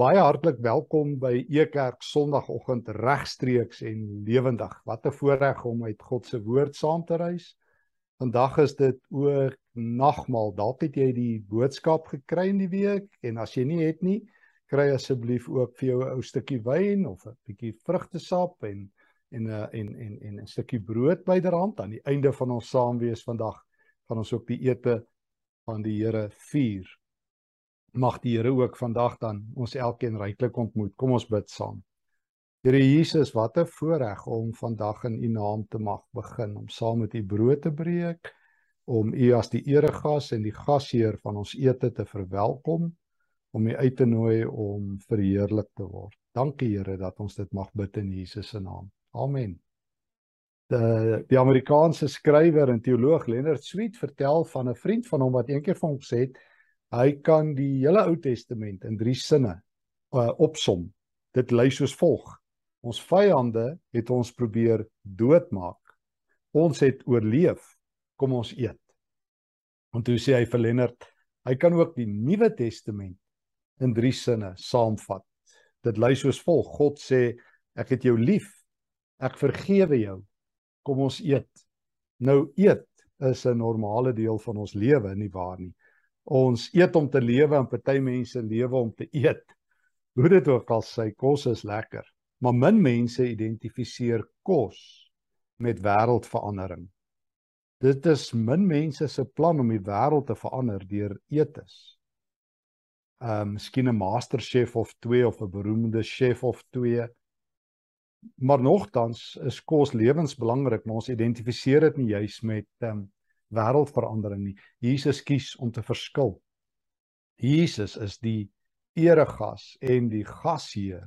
Baie hartlik welkom by Ekerk Sondagoggend regstreeks en lewendig. Wat 'n voorreg om uit God se woord saam te reis. Vandag is dit ook nagmaal. Dalk het jy die boodskap gekry in die week en as jy nie het nie, kry asseblief ook vir jou 'n ou stukkie wyn of 'n bietjie vrugtesap en en 'n en en en 'n stukkie brood byderhand aan die einde van ons saam wees vandag gaan ons ook die ete van die Here vier mag die Here ook vandag dan ons elkeen ryklik ontmoet. Kom ons bid saam. Here Jesus, wat 'n voorreg om vandag in U naam te mag begin om saam met U brood te breek, om U as die eregas en die gasheer van ons ete te verwelkom, om U uit te nooi om verheerlik te word. Dankie Here dat ons dit mag bid in Jesus se naam. Amen. Die die Amerikaanse skrywer en teoloog Leonard Sweet vertel van 'n vriend van hom wat eendag vir hom gesê het Hy kan die hele Ou Testament in 3 sinne uh, opsom. Dit lei soos volg: Ons vyande het ons probeer doodmaak. Ons het oorleef. Kom ons eet. Want toe sê hy vir Lennard, hy kan ook die Nuwe Testament in 3 sinne saamvat. Dit lei soos volg: God sê, ek het jou lief. Ek vergewe jou. Kom ons eet. Nou eet is 'n normale deel van ons lewe, nie waar nie? Ons eet om te lewe en party mense lewe om te eet. Hoe dit ook al sy kos is lekker, maar min mense identifiseer kos met wêreldverandering. Dit is min mense se plan om die wêreld te verander deur eetes. Ehm um, miskien 'n masterchef of 2 of 'n beroemde chef of 2. Maar nogtans is kos lewensbelangrik, maar ons identifiseer dit nie juis met ehm um, wêreldverandering nie. Jesus kies om te verskil. Jesus is die eregas en die gasheer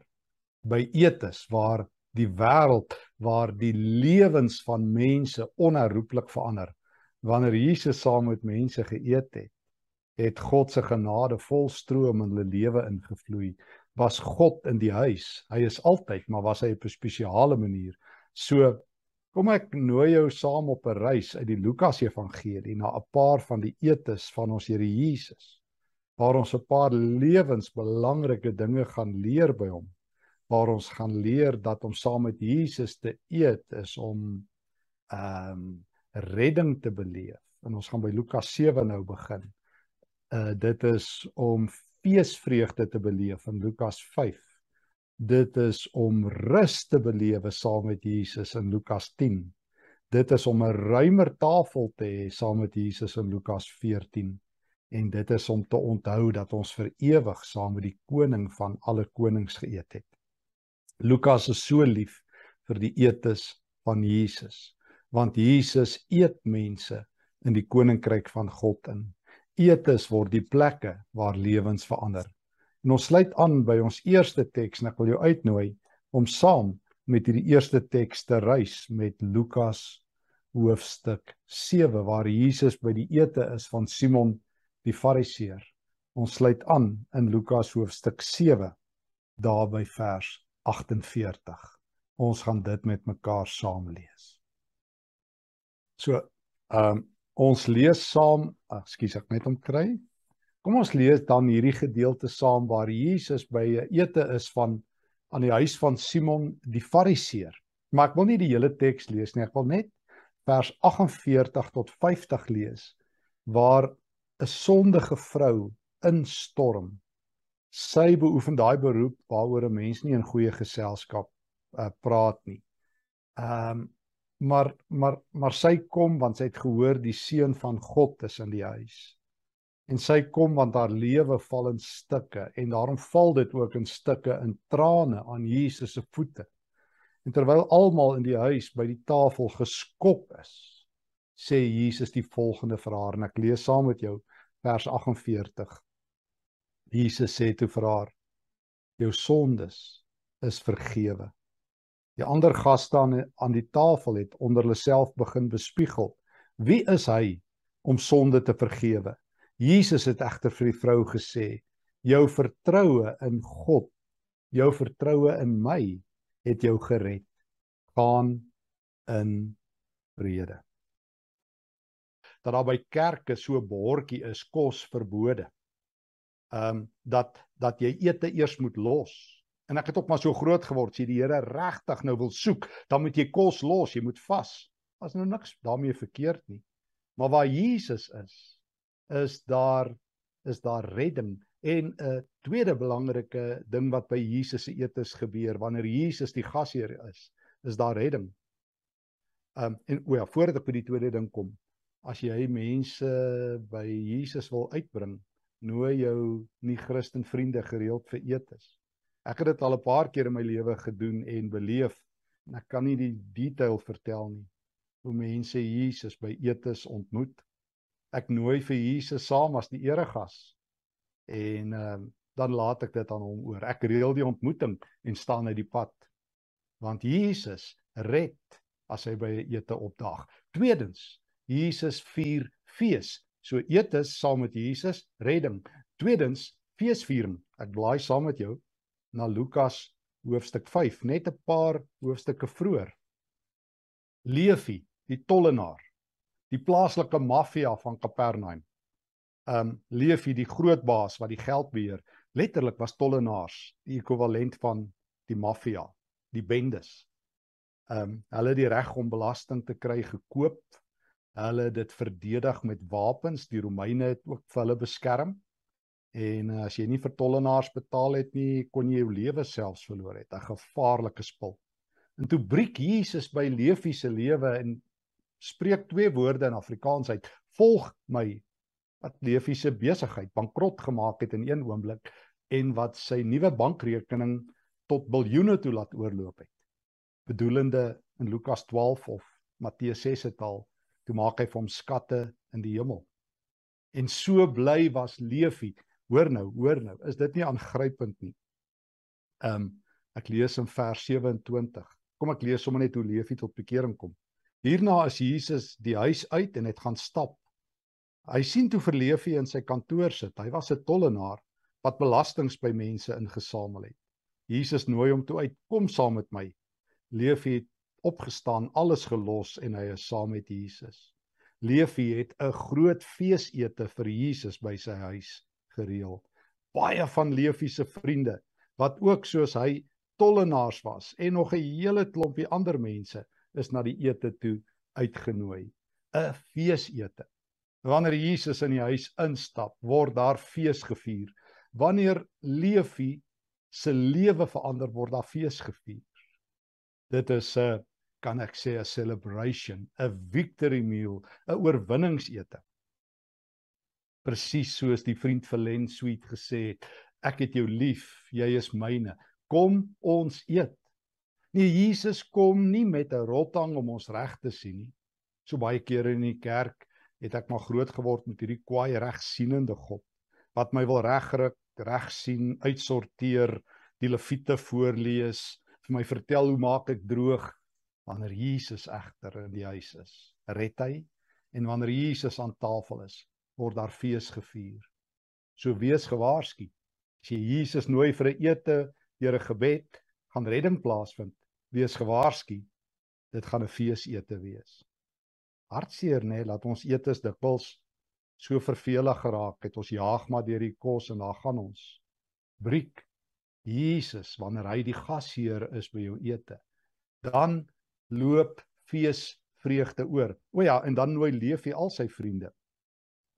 by etes waar die wêreld waar die lewens van mense onherroepelik verander. Wanneer Jesus saam met mense geëet het, het God se genade volstroom in hulle lewe ingevloei. Was God in die huis? Hy is altyd, maar was hy op 'n spesiale manier? So Kom ek nooi jou saam op 'n reis uit die Lukas Evangelie na 'n paar van die etes van ons Here Jesus waar ons 'n paar lewensbelangrike dinge gaan leer by hom. Waar ons gaan leer dat om saam met Jesus te eet is om ehm um, redding te beleef. En ons gaan by Lukas 7 nou begin. Uh dit is om feesvreugde te beleef in Lukas dit is om rus te belewe saam met Jesus in Lukas 10. Dit is om 'n ruimer tafel te hê saam met Jesus in Lukas 14 en dit is om te onthou dat ons vir ewig saam met die koning van alle konings geëet het. Lukas is so lief vir die etes van Jesus want Jesus eet mense in die koninkryk van God in. Etes word die plekke waar lewens verander. En ons sluit aan by ons eerste teks en ek wil jou uitnooi om saam met hierdie eerste teks te reis met Lukas hoofstuk 7 waar Jesus by die ete is van Simon die Fariseer. Ons sluit aan in Lukas hoofstuk 7 daar by vers 48. Ons gaan dit met mekaar saam lees. So, ehm um, ons lees saam, ekskuus ek net om kry. Kom ons lees dan hierdie gedeelte saam waar Jesus by 'n ete is van aan die huis van Simon die Fariseer. Maar ek wil nie die hele teks lees nie, ek wil net vers 48 tot 50 lees waar 'n sondige vrou instorm. Sy beoefen daai beroep waaroor 'n mens nie in goeie geselskap uh, praat nie. Ehm um, maar maar maar sy kom want sy het gehoor die seun van God is in die huis en sy kom want haar lewe val in stukke en daarom val dit ook in stukke in trane aan Jesus se voete. En terwyl almal in die huis by die tafel geskok is, sê Jesus die volgende vir haar en ek lees saam met jou vers 48. Jesus sê toe vir haar: Jou sondes is vergewe. Die ander gaste aan aan die tafel het onder hulle self begin bespiegel: Wie is hy om sonde te vergewe? Jesus het egter vir die vrou gesê: "Jou vertroue in God, jou vertroue in my het jou gered. Gaan in vrede." Dat daar by kerke so 'n bordjie is kos verbode. Ehm um, dat dat jy ete eers moet los. En ek het ook maar so groot geword, sê die Here regtig nou wil soek, dan moet jy kos los, jy moet vas. As nou niks daarmee verkeerd nie. Maar waar Jesus is, is daar is daar redding en 'n tweede belangrike ding wat by Jesus se etes gebeur wanneer Jesus die gasheer is, is daar redding. Ehm um, en o ja, voordat ek by die tweede ding kom, as jy mense by Jesus wil uitbring, nooi jou nie Christen vriende gereeld vir etes. Ek het dit al 'n paar keer in my lewe gedoen en beleef en ek kan nie die detail vertel nie hoe mense Jesus by etes ontmoet. Ek nooi vir Jesus saam as die eregas en uh, dan laat ek dit aan hom oor. Ek reël die ontmoeting en staan uit die pad. Want Jesus red as hy by 'n ete opdaag. Tweedens, Jesus vier fees. So etes saam met Jesus, redding. Tweedens, feesviering. Ek blaai saam met jou na Lukas hoofstuk 5, net 'n paar hoofstukke vroeër. Leefi, die tollenaar, die plaaslike maffia van Kapernaum. Um Leefi, die groot baas wat die geld beheer, letterlik was tollenaars, die ekwivalent van die maffia, die bendes. Um hulle het die reg om belasting te kry gekoop Hulle het dit verdedig met wapens. Die Romeine het ook vir hulle beskerm. En uh, as jy nie vir tollenaars betaal het nie, kon jy jou lewe selfs verloor het. 'n Gevaarlike spul. En toe breek Jesus by Levi se lewe en spreek twee woorde in Afrikaans uit: "Volg my." Wat Levi se besigheid bankrot gemaak het in een oomblik en wat sy nuwe bankrekening tot biljoene toe laat oorloop het. Bedoelende in Lukas 12 of Matteus 6 se taal toe maak hy vir hom skatte in die hemel. En so bly was Levi. Hoor nou, hoor nou, is dit nie aangrypend nie? Ehm um, ek lees in vers 27. Kom ek lees sommer net hoe Levi tot bekering kom. Hierna is Jesus die huis uit en het gaan stap. Hy sien toe vir Levi in sy kantoor sit. Hy was 'n tollenaar wat belastings by mense ingesamel het. Jesus nooi hom toe uit: "Kom saam met my." Levi het opgestaan, alles gelos en hy is saam met Jesus. Levi het 'n groot feesete vir Jesus by sy huis gereël. Baie van Levi se vriende wat ook soos hy tollenaars was en nog 'n hele klompie ander mense is na die ete toe uitgenooi. 'n Feesete. Wanneer Jesus in die huis instap, word daar fees gevier. Wanneer Levi se lewe verander word, daar fees gevier. Dit is 'n kan ek sê 'n celebration, 'n victory meal, 'n oorwinningsete. Presies soos die vriend vir Len Sweet gesê het, ek het jou lief, jy is myne. Kom ons eet. Nee, Jesus kom nie met 'n rotang om ons reg te sien nie. So baie kere in die kerk het ek maar groot geword met hierdie kwaai regsienende God wat my wil regryk, reg sien, uitsorteer, die leviete voorlees, vir my vertel hoe maak ek droog, Wanneer Jesus egter in die huis is, red hy en wanneer Jesus aan tafel is, word daar fees gevier. So wees gewaarsku. As jy Jesus nooi vir 'n ete, deur 'n gebed, gaan redding plaasvind. Wees gewaarsku. Dit gaan 'n feesete wees. Hartseer nê, nee, laat ons etes dikwels so vervelig geraak het. Ons jaag maar deur die kos en daar gaan ons. Briek Jesus wanneer hy die gasheer is by jou ete. Dan loop fees vreugde oor. O ja, en dan nooi Leefi al sy vriende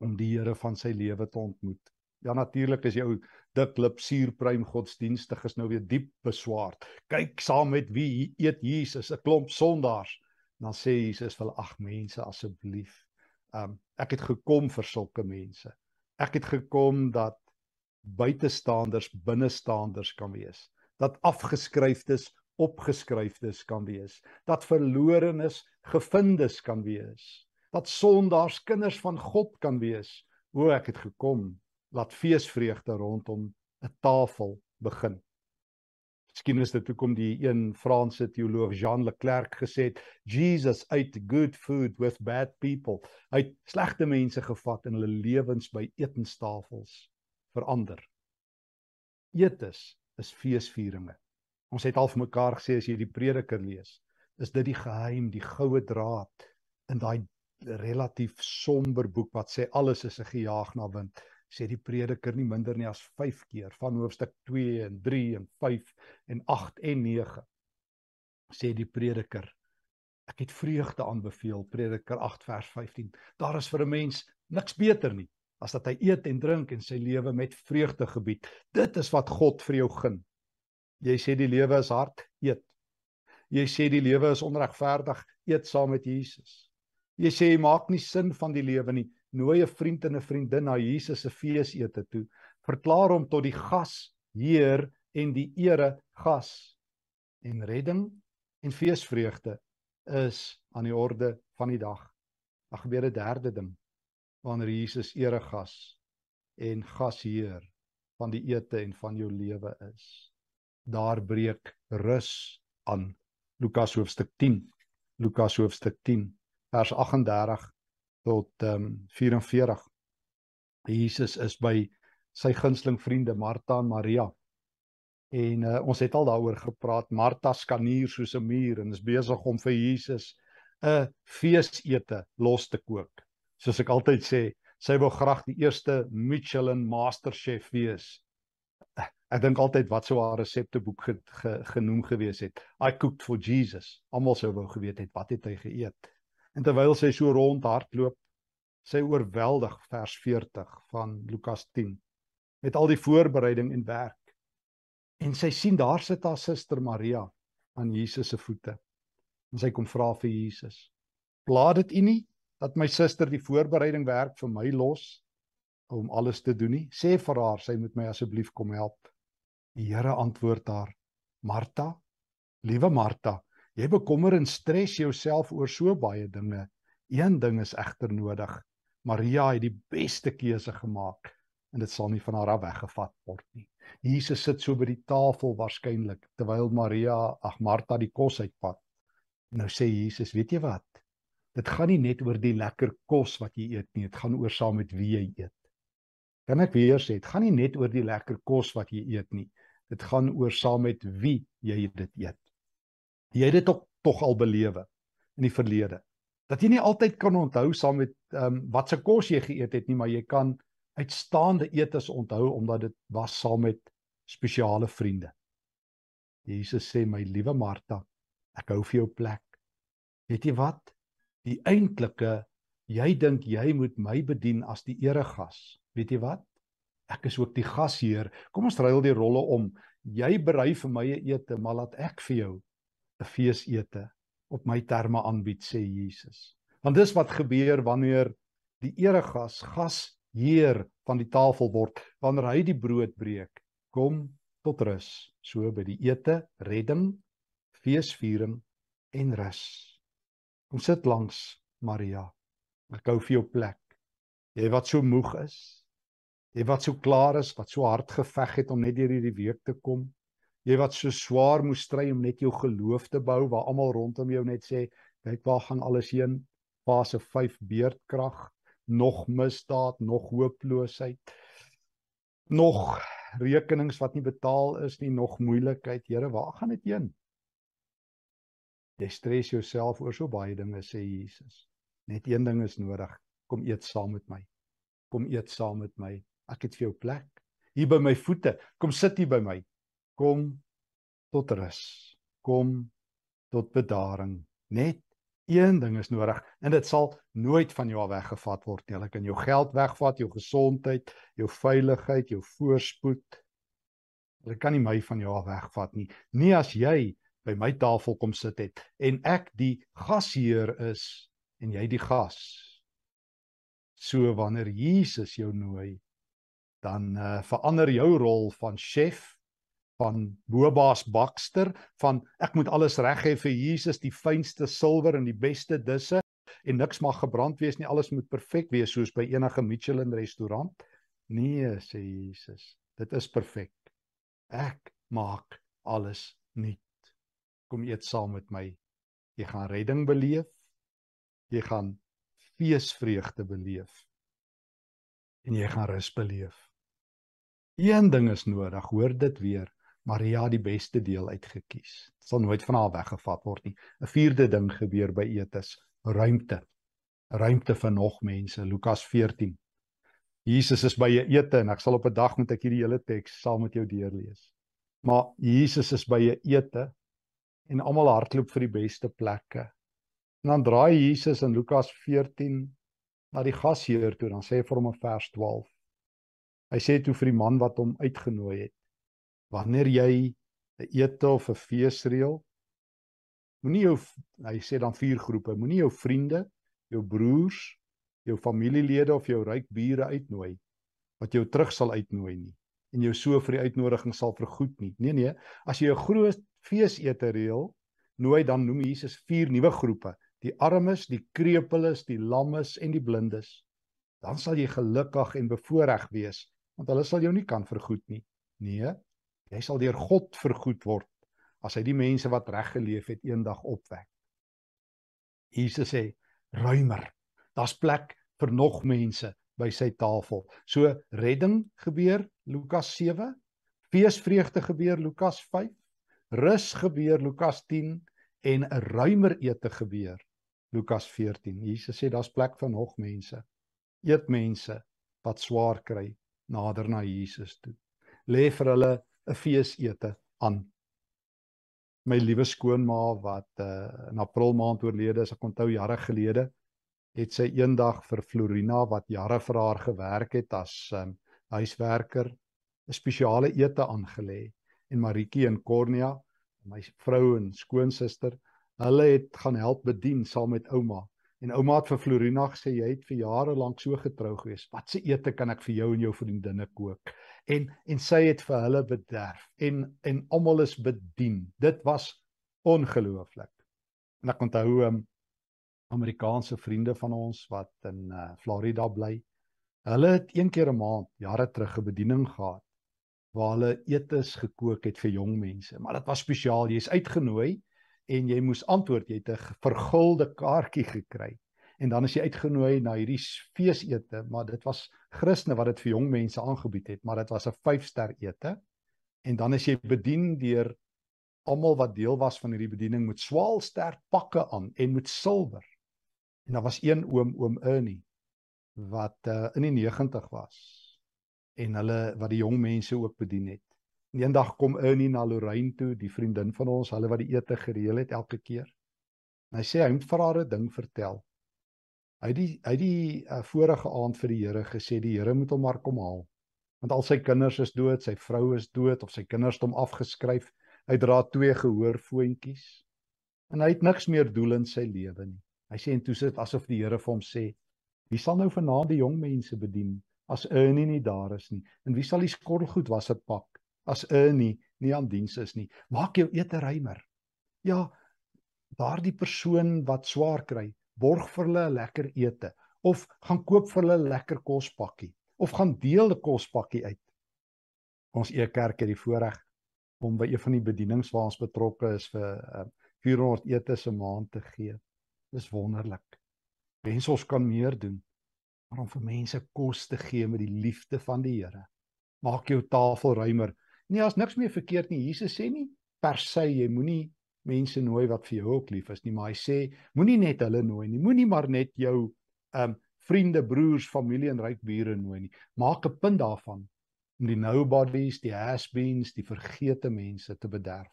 om die Here van sy lewe te ontmoet. Ja natuurlik is jou diklip suurpruim godsdienstig is nou weer diep beswaard. Kyk saam met wie eet Jesus 'n klomp sondaars. Dan sê Jesus vir ag mense asseblief. Um ek het gekom vir sulke mense. Ek het gekom dat buitestanders binnestanders kan wees. Dat afgeskryfdes opgeskryfdes kan wees, dat verlorenes gevindes kan wees, dat sondaars kinders van God kan wees. O ek het gekom laat feesvreugde rondom 'n tafel begin. Miskien is dit hoekom die een Franse teoloog Jean Leclerc gesê het Jesus ate good food with bad people. Hy het slegte mense gevat en hulle lewens by etenstafels verander. Etes is feesvieringe. Ons het al vir mekaar gesê as jy die prediker lees, is dit die geheim, die goue draad in daai relatief somber boek wat sê alles is 'n gejaag na wind. Sê die prediker nie minder nie as 5 keer van hoofstuk 2 en 3 en 5 en 8 en 9 sê die prediker ek het vreugde aanbeveel prediker 8 vers 15 daar is vir 'n mens niks beter nie as dat hy eet en drink en sy lewe met vreugde gebied. Dit is wat God vir jou gun. Jy sê die lewe is hard eet. Jy sê die lewe is onregverdig eet saam met Jesus. Jy sê jy maak nie sin van die lewe nie nooi 'n vriend en 'n vriendin na Jesus se feesete toe verklaar hom tot die gas heer en die ere gas en redding en feesvreugde is aan die orde van die dag. Dan gebeur 'n derde ding wanneer Jesus eregas en gasheer van die ete en van jou lewe is. Daar breek rus aan. Lukas hoofstuk 10. Lukas hoofstuk 10 vers 38 tot ehm um, 44. Jesus is by sy gunsteling vriende Martha en Maria En uh, ons het al daaroor gepraat. Martha skanier soos 'n muur en is besig om vir Jesus 'n feesete los te kook. Soos ek altyd sê, sy wou graag die eerste Michelin masterchef wees. Ek dink altyd wat sou haar resepteboek ge, ge, genoem gewees het. I cooked for Jesus. Almal sou wou geweet het wat het hy geëet. En terwyl sy so rond hardloop, sy oorweldig vers 40 van Lukas 10 met al die voorbereiding en werk En sy sien daar sit haar suster Maria aan Jesus se voete. En sy kom vra vir Jesus: "Plaat dit u nie dat my suster die voorbereiding werk vir my los om alles te doen nie? Sê vir haar sy moet my asseblief kom help." Die Here antwoord haar: "Martha, liewe Martha, jy bekommer en stres jouself oor so baie dinge. Een ding is egter nodig. Maria het die beste keuse gemaak en dit sal nie van haar af weggevat word nie. Jesus sit so by die tafel waarskynlik terwyl Maria, ag Martha die kos uitpak. Nou sê Jesus, weet jy wat? Dit gaan nie net oor die lekker kos wat jy eet nie, dit gaan oor saam met wie jy eet. Kan ek weer sê, dit gaan nie net oor die lekker kos wat jy eet nie. Dit gaan oor saam met wie jy dit eet. Jy het dit tog tog al belewe in die verlede. Dat jy nie altyd kan onthou saam met ehm um, wat se kos jy geëet het nie, maar jy kan uitstaande etes onthou omdat dit was saam met spesiale vriende. Jesus sê my liewe Martha, ek hou vir jou plek. Weet jy wat? Die eintlike jy dink jy moet my bedien as die eregas. Weet jy wat? Ek is ook die gasheer. Kom ons ruil die rolle om. Jy berei vir my 'n ete, maar laat ek vir jou 'n feesete op my terme aanbied sê Jesus. Want dis wat gebeur wanneer die eregas gas heer van die tafel word wanneer hy die brood breek kom tot rus. So by die ete redding feesviering en rus kom sit langs Maria. Ek hou vir jou plek. Jy wat so moeg is jy wat so klaar is wat so hard geveg het om net deur hierdie week te kom jy wat so swaar moes stry om net jou geloof te bou waar almal rondom jou net sê kyk waar gaan alles heen fase 5 beerdkrag nog misdaad, nog hooploosheid, nog rekenings wat nie betaal is nie, nog moeilikheid. Here, waar gaan dit heen? Jy stres jouself oor so baie dinge sê Jesus. Net een ding is nodig. Kom eet saam met my. Kom eet saam met my. Ek het vir jou plek hier by my voete. Kom sit hier by my. Kom tot rus. Kom tot bedaring. Net Een ding is nodig en dit sal nooit van jou weggevat word nie. Hulle kan jou geld wegvat, jou gesondheid, jou veiligheid, jou voorspoed. Hulle kan nie my van jou wegvat nie. Nie as jy by my tafel kom sit het en ek die gasheer is en jy die gas. So wanneer Jesus jou nooi, dan uh, verander jou rol van chef van Bobaas Baxter van ek moet alles reg hê vir Jesus die fynste silwer en die beste disse en niks mag gebrand wees nie alles moet perfek wees soos by enige Michelin restaurant. Nee sê Jesus dit is perfek. Ek maak alles nuut. Kom eet saam met my. Jy gaan redding beleef. Jy gaan feesvreugde beleef. En jy gaan rus beleef. Een ding is nodig hoor dit weer Maria die beste deel uitgekies. Dit sal nooit van haar weggevat word nie. 'n Vierde ding gebeur by etes, ruimte. Ruimte vir nog mense. Lukas 14 Jesus is by 'n ete en ek sal op 'n dag met ek hierdie hele teks saam met jou deurlees. Maar Jesus is by 'n ete en almal hardloop vir die beste plekke. En dan draai Jesus in Lukas 14 na die gasheer toe, dan sê hy vir hom in vers 12. Hy sê toe vir die man wat hom uitgenooi het: "Wanneer jy 'n ete of 'n fees reël, moenie jou hy sê dan vier groepe, moenie jou vriende, jou broers, jou familielede of jou ryk bure uitnooi wat jou terug sal uitnooi nie en jou so vir die uitnodiging sal vergoed nie. Nee nee, as jy 'n groot feesete reël, nooi dan noem Jesus vier nuwe groepe: die armes, die krepeles, die lammes en die blindes. Dan sal jy gelukkig en bevoordeel wees, want hulle sal jou nie kan vergoed nie. Nee, jy sal deur God vergoed word as hy die mense wat reg geleef het eendag opwek. Jesus sê: "Ruimer. Daar's plek vir nog mense by sy tafel." So redding gebeur Lukas 7, feesvreugde gebeur Lukas 5, rus gebeur Lukas 10 en 'n ruimer ete gebeur Lukas 14. Jesus sê daar's plek vir nog mense. Eet mense wat swaar kry nader na Jesus toe. Lê vir hulle 'n feesete aan. My liewe skoonma wat uh, in April maand oorlede is, ek onthou jare gelede, het sy eendag vir Florina wat jare vir haar gewerk het as um, huiswerker 'n spesiale ete aangelê en Maritjie en Cornelia, my vrou en skoonsister, hulle het gaan help bedien saam met ouma. En ouma het vir Florina gesê jy het vir jare lank so getrou gewees. Wat se ete kan ek vir jou en jou vriendinne kook? En en sy het vir hulle bederf en en almal is bedien. Dit was ongelooflik. En ek onthou 'n um, Amerikaanse vriende van ons wat in uh, Florida bly. Hulle het een keer 'n maand jare terug 'n bediening gehad waar hulle etes gekook het vir jong mense, maar dit was spesiaal. Jy's uitgenooi en jy moes antwoord. Jy het 'n vergulde kaartjie gekry. En dan is jy uitgenooi na hierdie feesete, maar dit was Christene wat dit vir jong mense aangebied het, maar dit was 'n 5-ster ete. En dan is jy bedien deur almal wat deel was van hierdie bediening met swaalster pakke aan en met silwer. En daar was een oom, oom Ernie wat uh, in die 90 was en hulle wat die jong mense ook bedien het. En eendag kom Ernie na Lorraine toe, die vriendin van ons, hulle wat die ete gereël het elke keer. En hy sê hy moet vir haar 'n ding vertel. Hy het die hy het die uh, vorige aand vir die Here gesê die Here moet hom maar kom haal. Want al sy kinders is dood, sy vrou is dood of sy kinders het hom afgeskryf. Hy dra twee gehoorfoontjies. En hy het niks meer doel in sy lewe nie. Hy sê en toe sit asof die Here vir hom sê Wie sal nou vanaand die jong mense bedien as Ernie nie daar is nie? En wie sal die skottelgoed wasser pak as Ernie nie aan diens is nie? Maak jou ete rymer. Ja, daardie persoon wat swaar kry, borg vir hulle 'n lekker ete of gaan koop vir hulle 'n lekker kospakkie of gaan deel 'n kospakkie uit. Ons eie kerk het die voorreg om by een van die bedienings waar ons betrokke is vir uh, 400 etes 'n maand te gee. Dis wonderlik. Wens ons kan meer doen. Om vir mense kos te gee met die liefde van die Here. Maak jou tafel ruimer. Nee, as niks meer verkeerd nie. Jesus sê nie per se jy moenie mense nooi wat vir jou ook lief is nie, maar hy sê moenie net hulle nooi nie. Moenie maar net jou um vriende, broers, familie en ryk bure nooi nie. Maak 'n punt daarvan om die nobodies, die has-beens, die vergete mense te bederf.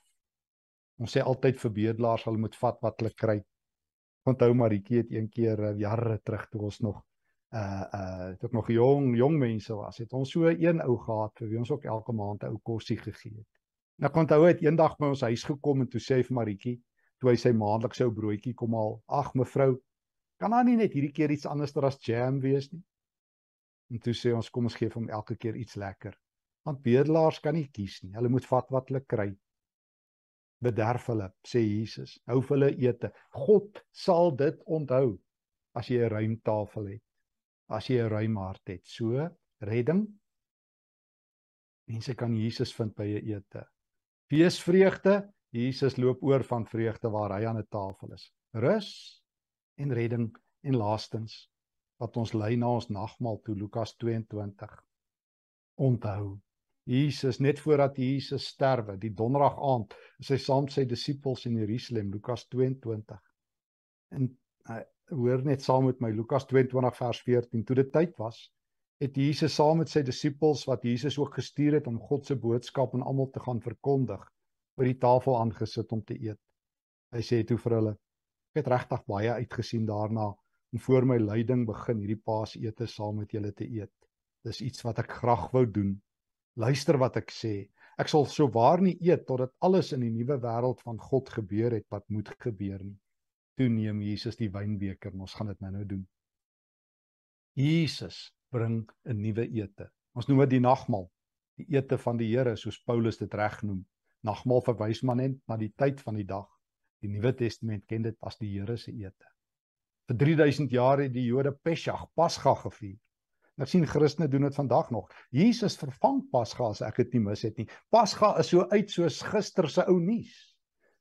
Ons sê altyd vir bedelaars hulle moet vat wat hulle kry onthou Maritjie het een keer uh, jare terug toe ons nog uh uh toe nog jong jong mense was het ons so een ou gehad vir wie ons ook elke maand 'n ou kosie gegee het. Nou ek onthou het eendag by ons huis gekom en toe sê vir Maritjie toe hy sy maandelikse ou broodjie kom haal, "Ag mevrou, kan daar nie net hierdie keer iets anders as jam wees nie?" En toe sê ons, "Kom ons gee hom elke keer iets lekker." Want bedelaars kan nie kies nie. Hulle moet vat wat hulle kry bederf hulle, sê Jesus. Hou vir hulle ete. God sal dit onthou as jy 'n ruim tafel het. As jy 'n ruim hart het. So, redding. Mense kan Jesus vind by 'n ete. Feesvreugde. Jesus loop oor van vreugde waar hy aan 'n tafel is. Rus en redding en laastens wat ons lei na ons nagmaal toe Lukas 22. Onthou Jesus net voordat Jesus sterwe, die donderdag aand, is hy saam met sy disippels in Jerusalem, Lukas 22. En uh, hoor net saam met my Lukas 22 vers 14, toe dit tyd was, het Jesus saam met sy disippels wat Jesus ook gestuur het om God se boodskap aan almal te gaan verkondig, by die tafel aangesit om te eet. Hy sê toe vir hulle: "Ek het regtig baie uitgesien daarna om voor my lyding begin hierdie Paasete saam met julle te eet. Dis iets wat ek graag wou doen. Luister wat ek sê. Ek sal sou waar nie eet totdat alles in die nuwe wêreld van God gebeur het wat moet gebeur nie." Toe neem Jesus die wynbeker en ons gaan dit nou-nou doen. Jesus bring 'n nuwe ete. Ons noem dit die nagmaal, die ete van die Here soos Paulus dit reg noem. Nagmaal verwys maar net na die tyd van die dag. Die Nuwe Testament ken dit as die Here se ete. Vir 3000 jaar het die Jode Pesach, Pasga gevier. Nou sien Christene doen dit vandag nog. Jesus vervang Pasga as ek dit nie mis het nie. Pasga is so uit soos gister se ou nuus.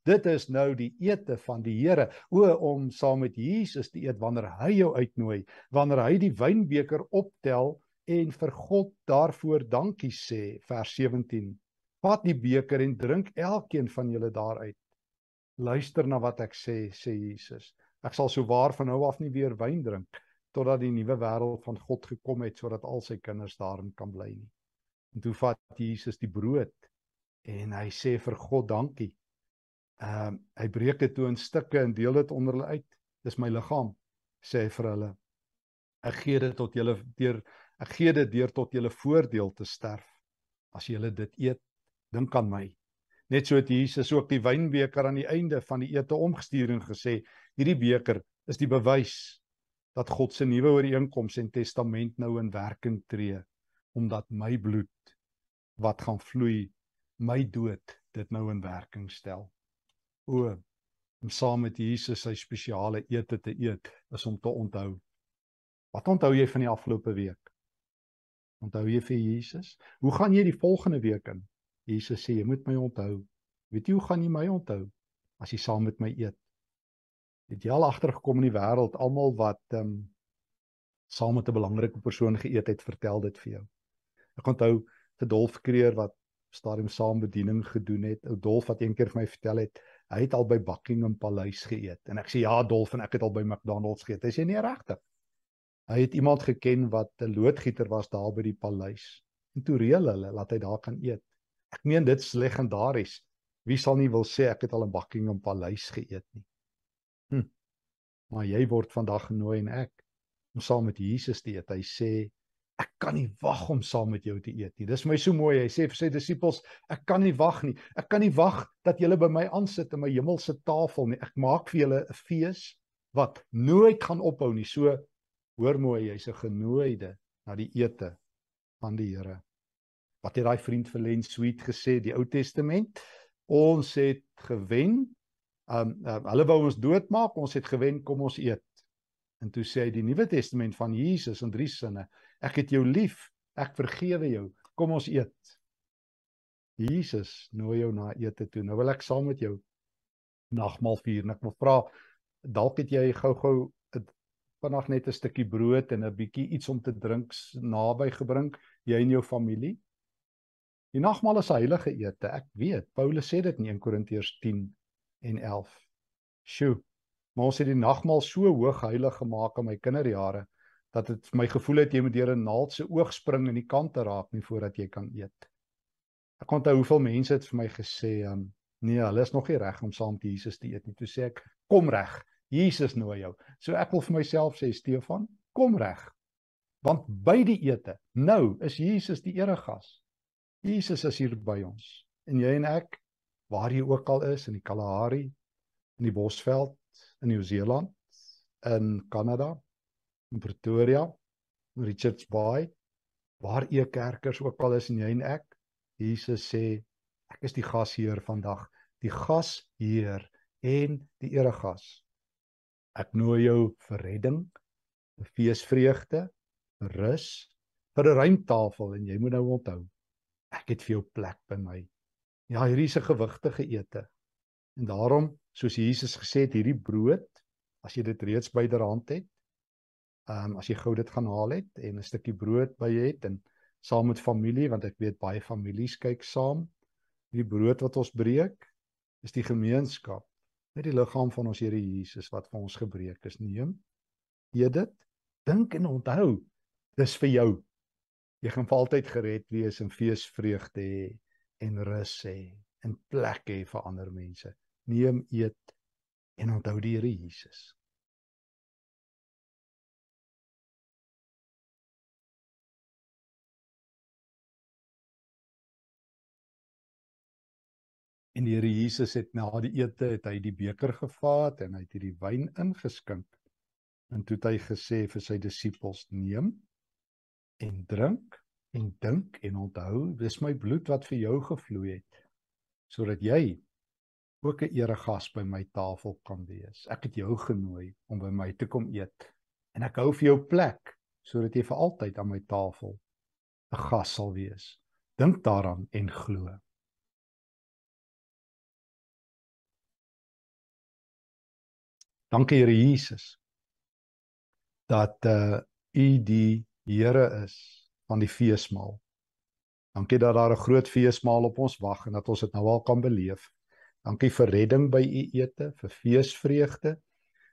Dit is nou die ete van die Here, o om saam met Jesus te eet wanneer hy jou uitnooi, wanneer hy die wynbeker optel en vir God daarvoor dankie sê, vers 17. Vat die beker en drink elkeen van julle daaruit. Luister na wat ek sê, sê Jesus. Ek sal sou waar van nou af nie weer wyn drink totdat die nuwe wêreld van God gekom het sodat al sy kinders daarin kan bly nie. En toe vat Jesus die brood en hy sê vir God dankie Ehm um, hy breek dit toe in stukke en deel dit onder hulle uit. Dis my liggaam, sê hy vir hulle. Ek gee dit tot julle deur ek gee dit deur tot julle voordeel te sterf. As julle dit eet, dink aan my. Net so het Jesus ook die wynbeker aan die einde van die ete omgestuur en gesê: "Hierdie beker is die bewys dat God se nuwe ooreenkoms en testament nou in werking tree omdat my bloed wat gaan vloei my dood dit nou in werking stel." O om saam met Jesus sy spesiale ete te eet is om te onthou. Wat onthou jy van die afgelope week? Onthou jy vir Jesus? Hoe gaan jy die volgende week in? Jesus sê jy moet my onthou. Weet jy hoe gaan jy my onthou as jy saam met my eet? Het jy al agtergekom in die wêreld almal wat ehm um, saam met 'n belangrike persoon geëet het, vertel dit vir jou. Ek onthou vir Dolf Kreer wat stadium saam bediening gedoen het. Ou Dolf wat eendag vir my vertel het, hy het al by Buckingham Paleis geëet en ek sê ja Dolf en ek het al by McDonald's geëet. Hy sê nee regtig. Hy het iemand geken wat 'n loodgieter was daar by die paleis. En toe reël hulle laat hy daar kan eet. Ek meen dit's legendaries. Wie sal nie wil sê ek het al in Buckingham Paleis geëet nie. Hm. Maar jy word vandag genooi en ek om saam met Jesus te eet. Hy sê ek kan nie wag om saam met jou te eet nie. Dis my so mooi. Hy sê vir sy disippels, ek kan nie wag nie. Ek kan nie wag dat julle by my aansit in my hemelse tafel nie. Ek maak vir julle 'n fees wat nooit gaan ophou nie. So hoor mooi, jy's 'n genooide na die ete van die Here. Wat het daai vriend vir Len Sweet gesê, die Ou Testament? Ons het gewen. Um, um hulle wou ons doodmaak, ons het gewen, kom ons eet. En toe sê hy die Nuwe Testament van Jesus in drie sinne. Ek het jou lief. Ek vergewe jou. Kom ons eet. Jesus nooi jou na ete toe. Nou wil ek saam met jou nagmaal vier en ek wil vra dalk het jy gou-gou vanaand net 'n stukkie brood en 'n bietjie iets om te drink naby gebring jy en jou familie. Die nagmaal is 'n heilige ete. Ek weet Paulus sê dit in 1 Korintiërs 10 en 11. Sjoe. Maar ons het die nagmaal so hoog heilig gemaak in my kinderjare dat dit vir my gevoel het jy moet deur 'n naald se oog spring en die kante raak nie voordat jy kan eet. Ek onthou hoeveel mense het vir my gesê, um, nee, hulle is nog nie reg om saam met Jesus te eet nie. Toe sê ek, kom reg. Jesus nooi jou. So ek wil vir myself sê, Stefan, kom reg. Want by die ete, nou is Jesus die eregas. Jesus is hier by ons. En jy en ek, waar jy ook al is in die Kalahari, in die Bosveld, in Nieu-Seeland, in Kanada, in Pretoria, Richards Bay, waar e kerkers ook al is en jy en ek, Jesus sê ek is die gasheer vandag, die gasheer en die eregas. Ek nooi jou vir redding, vir feesvreugde, vir rus, vir 'n ruimtafel en jy moet nou onthou, ek het vir jou plek by my. Ja, hierdie is 'n gewigtige ete. En daarom, soos Jesus gesê het, hierdie brood, as jy dit reeds byderhand het, Ehm um, as jy gou dit gaan haal het en 'n stukkie brood by jy het en saam met familie want ek weet baie families kyk saam. Die brood wat ons breek is die gemeenskap. Net die liggaam van ons Here Jesus wat vir ons gebreek is. Neem eet dit. Dink en onthou. Dis vir jou. Jy gaan vir altyd gered wees en feesvreugde hê en rus hê en plek hê vir ander mense. Neem eet en onthou die Here Jesus. En die Here Jesus het na die ete het hy die beker gevat en hy het hierdie wyn ingeskink. En toe het hy gesê vir sy disippels: "Neem en drink en dink en onthou, dis my bloed wat vir jou gevloei het sodat jy ook 'n eregas by my tafel kan wees. Ek het jou genooi om by my te kom eet en ek hou vir jou plek sodat jy vir altyd aan my tafel 'n gas sal wees. Dink daaraan en glo." Dankie Here Jesus dat uh U die Here is van die feesmaal. Dankie dat daar 'n groot feesmaal op ons wag en dat ons dit nou al kan beleef. Dankie vir redding by U ete, vir feesvreugde.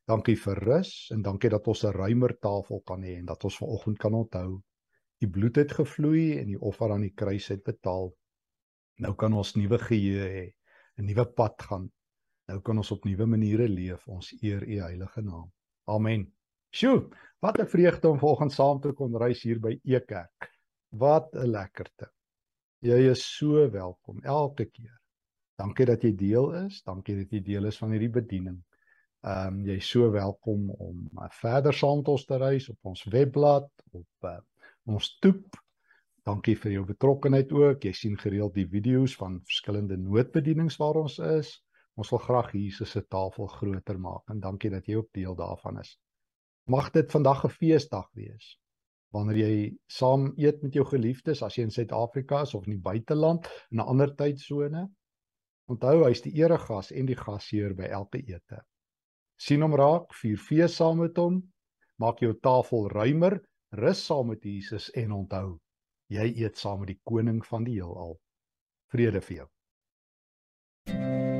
Dankie vir rus en dankie dat ons 'n ruimer tafel kan hê en dat ons vanoggend kan onthou U bloed het gevloei en die offer aan die kruis het betaal. Nou kan ons nuwe geheue hê, 'n nuwe pad gaan Nou kan ons op nuwe maniere leef. Ons eer U heilige naam. Amen. Sjoe, wat 'n vreugde om volgens saam te kon reis hier by Ekerk. Wat 'n lekkerte. Jy is so welkom elke keer. Dankie dat jy deel is. Dankie dat jy deel is van hierdie bediening. Ehm um, jy is so welkom om uh, verder saam met ons te reis op ons webblad, op uh, ons toep. Dankie vir jou betrokkeheid ook. Jy sien gereeld die video's van verskillende noodbedienings waar ons is. Ons wil graag Jesus se tafel groter maak en dankie dat jy ook deel daarvan is. Mag dit vandag 'n feesdag wees. Wanneer jy saam eet met jou geliefdes as jy in Suid-Afrika is of in die buiteland in 'n ander tydsone, onthou hy's die eregas en die gasheer by elke ete. sien hom raak, vier fees saam met hom, maak jou tafel ruimer, rus saam met Jesus en onthou, jy eet saam met die koning van die heelal. Vrede vir jou. Mm-hmm.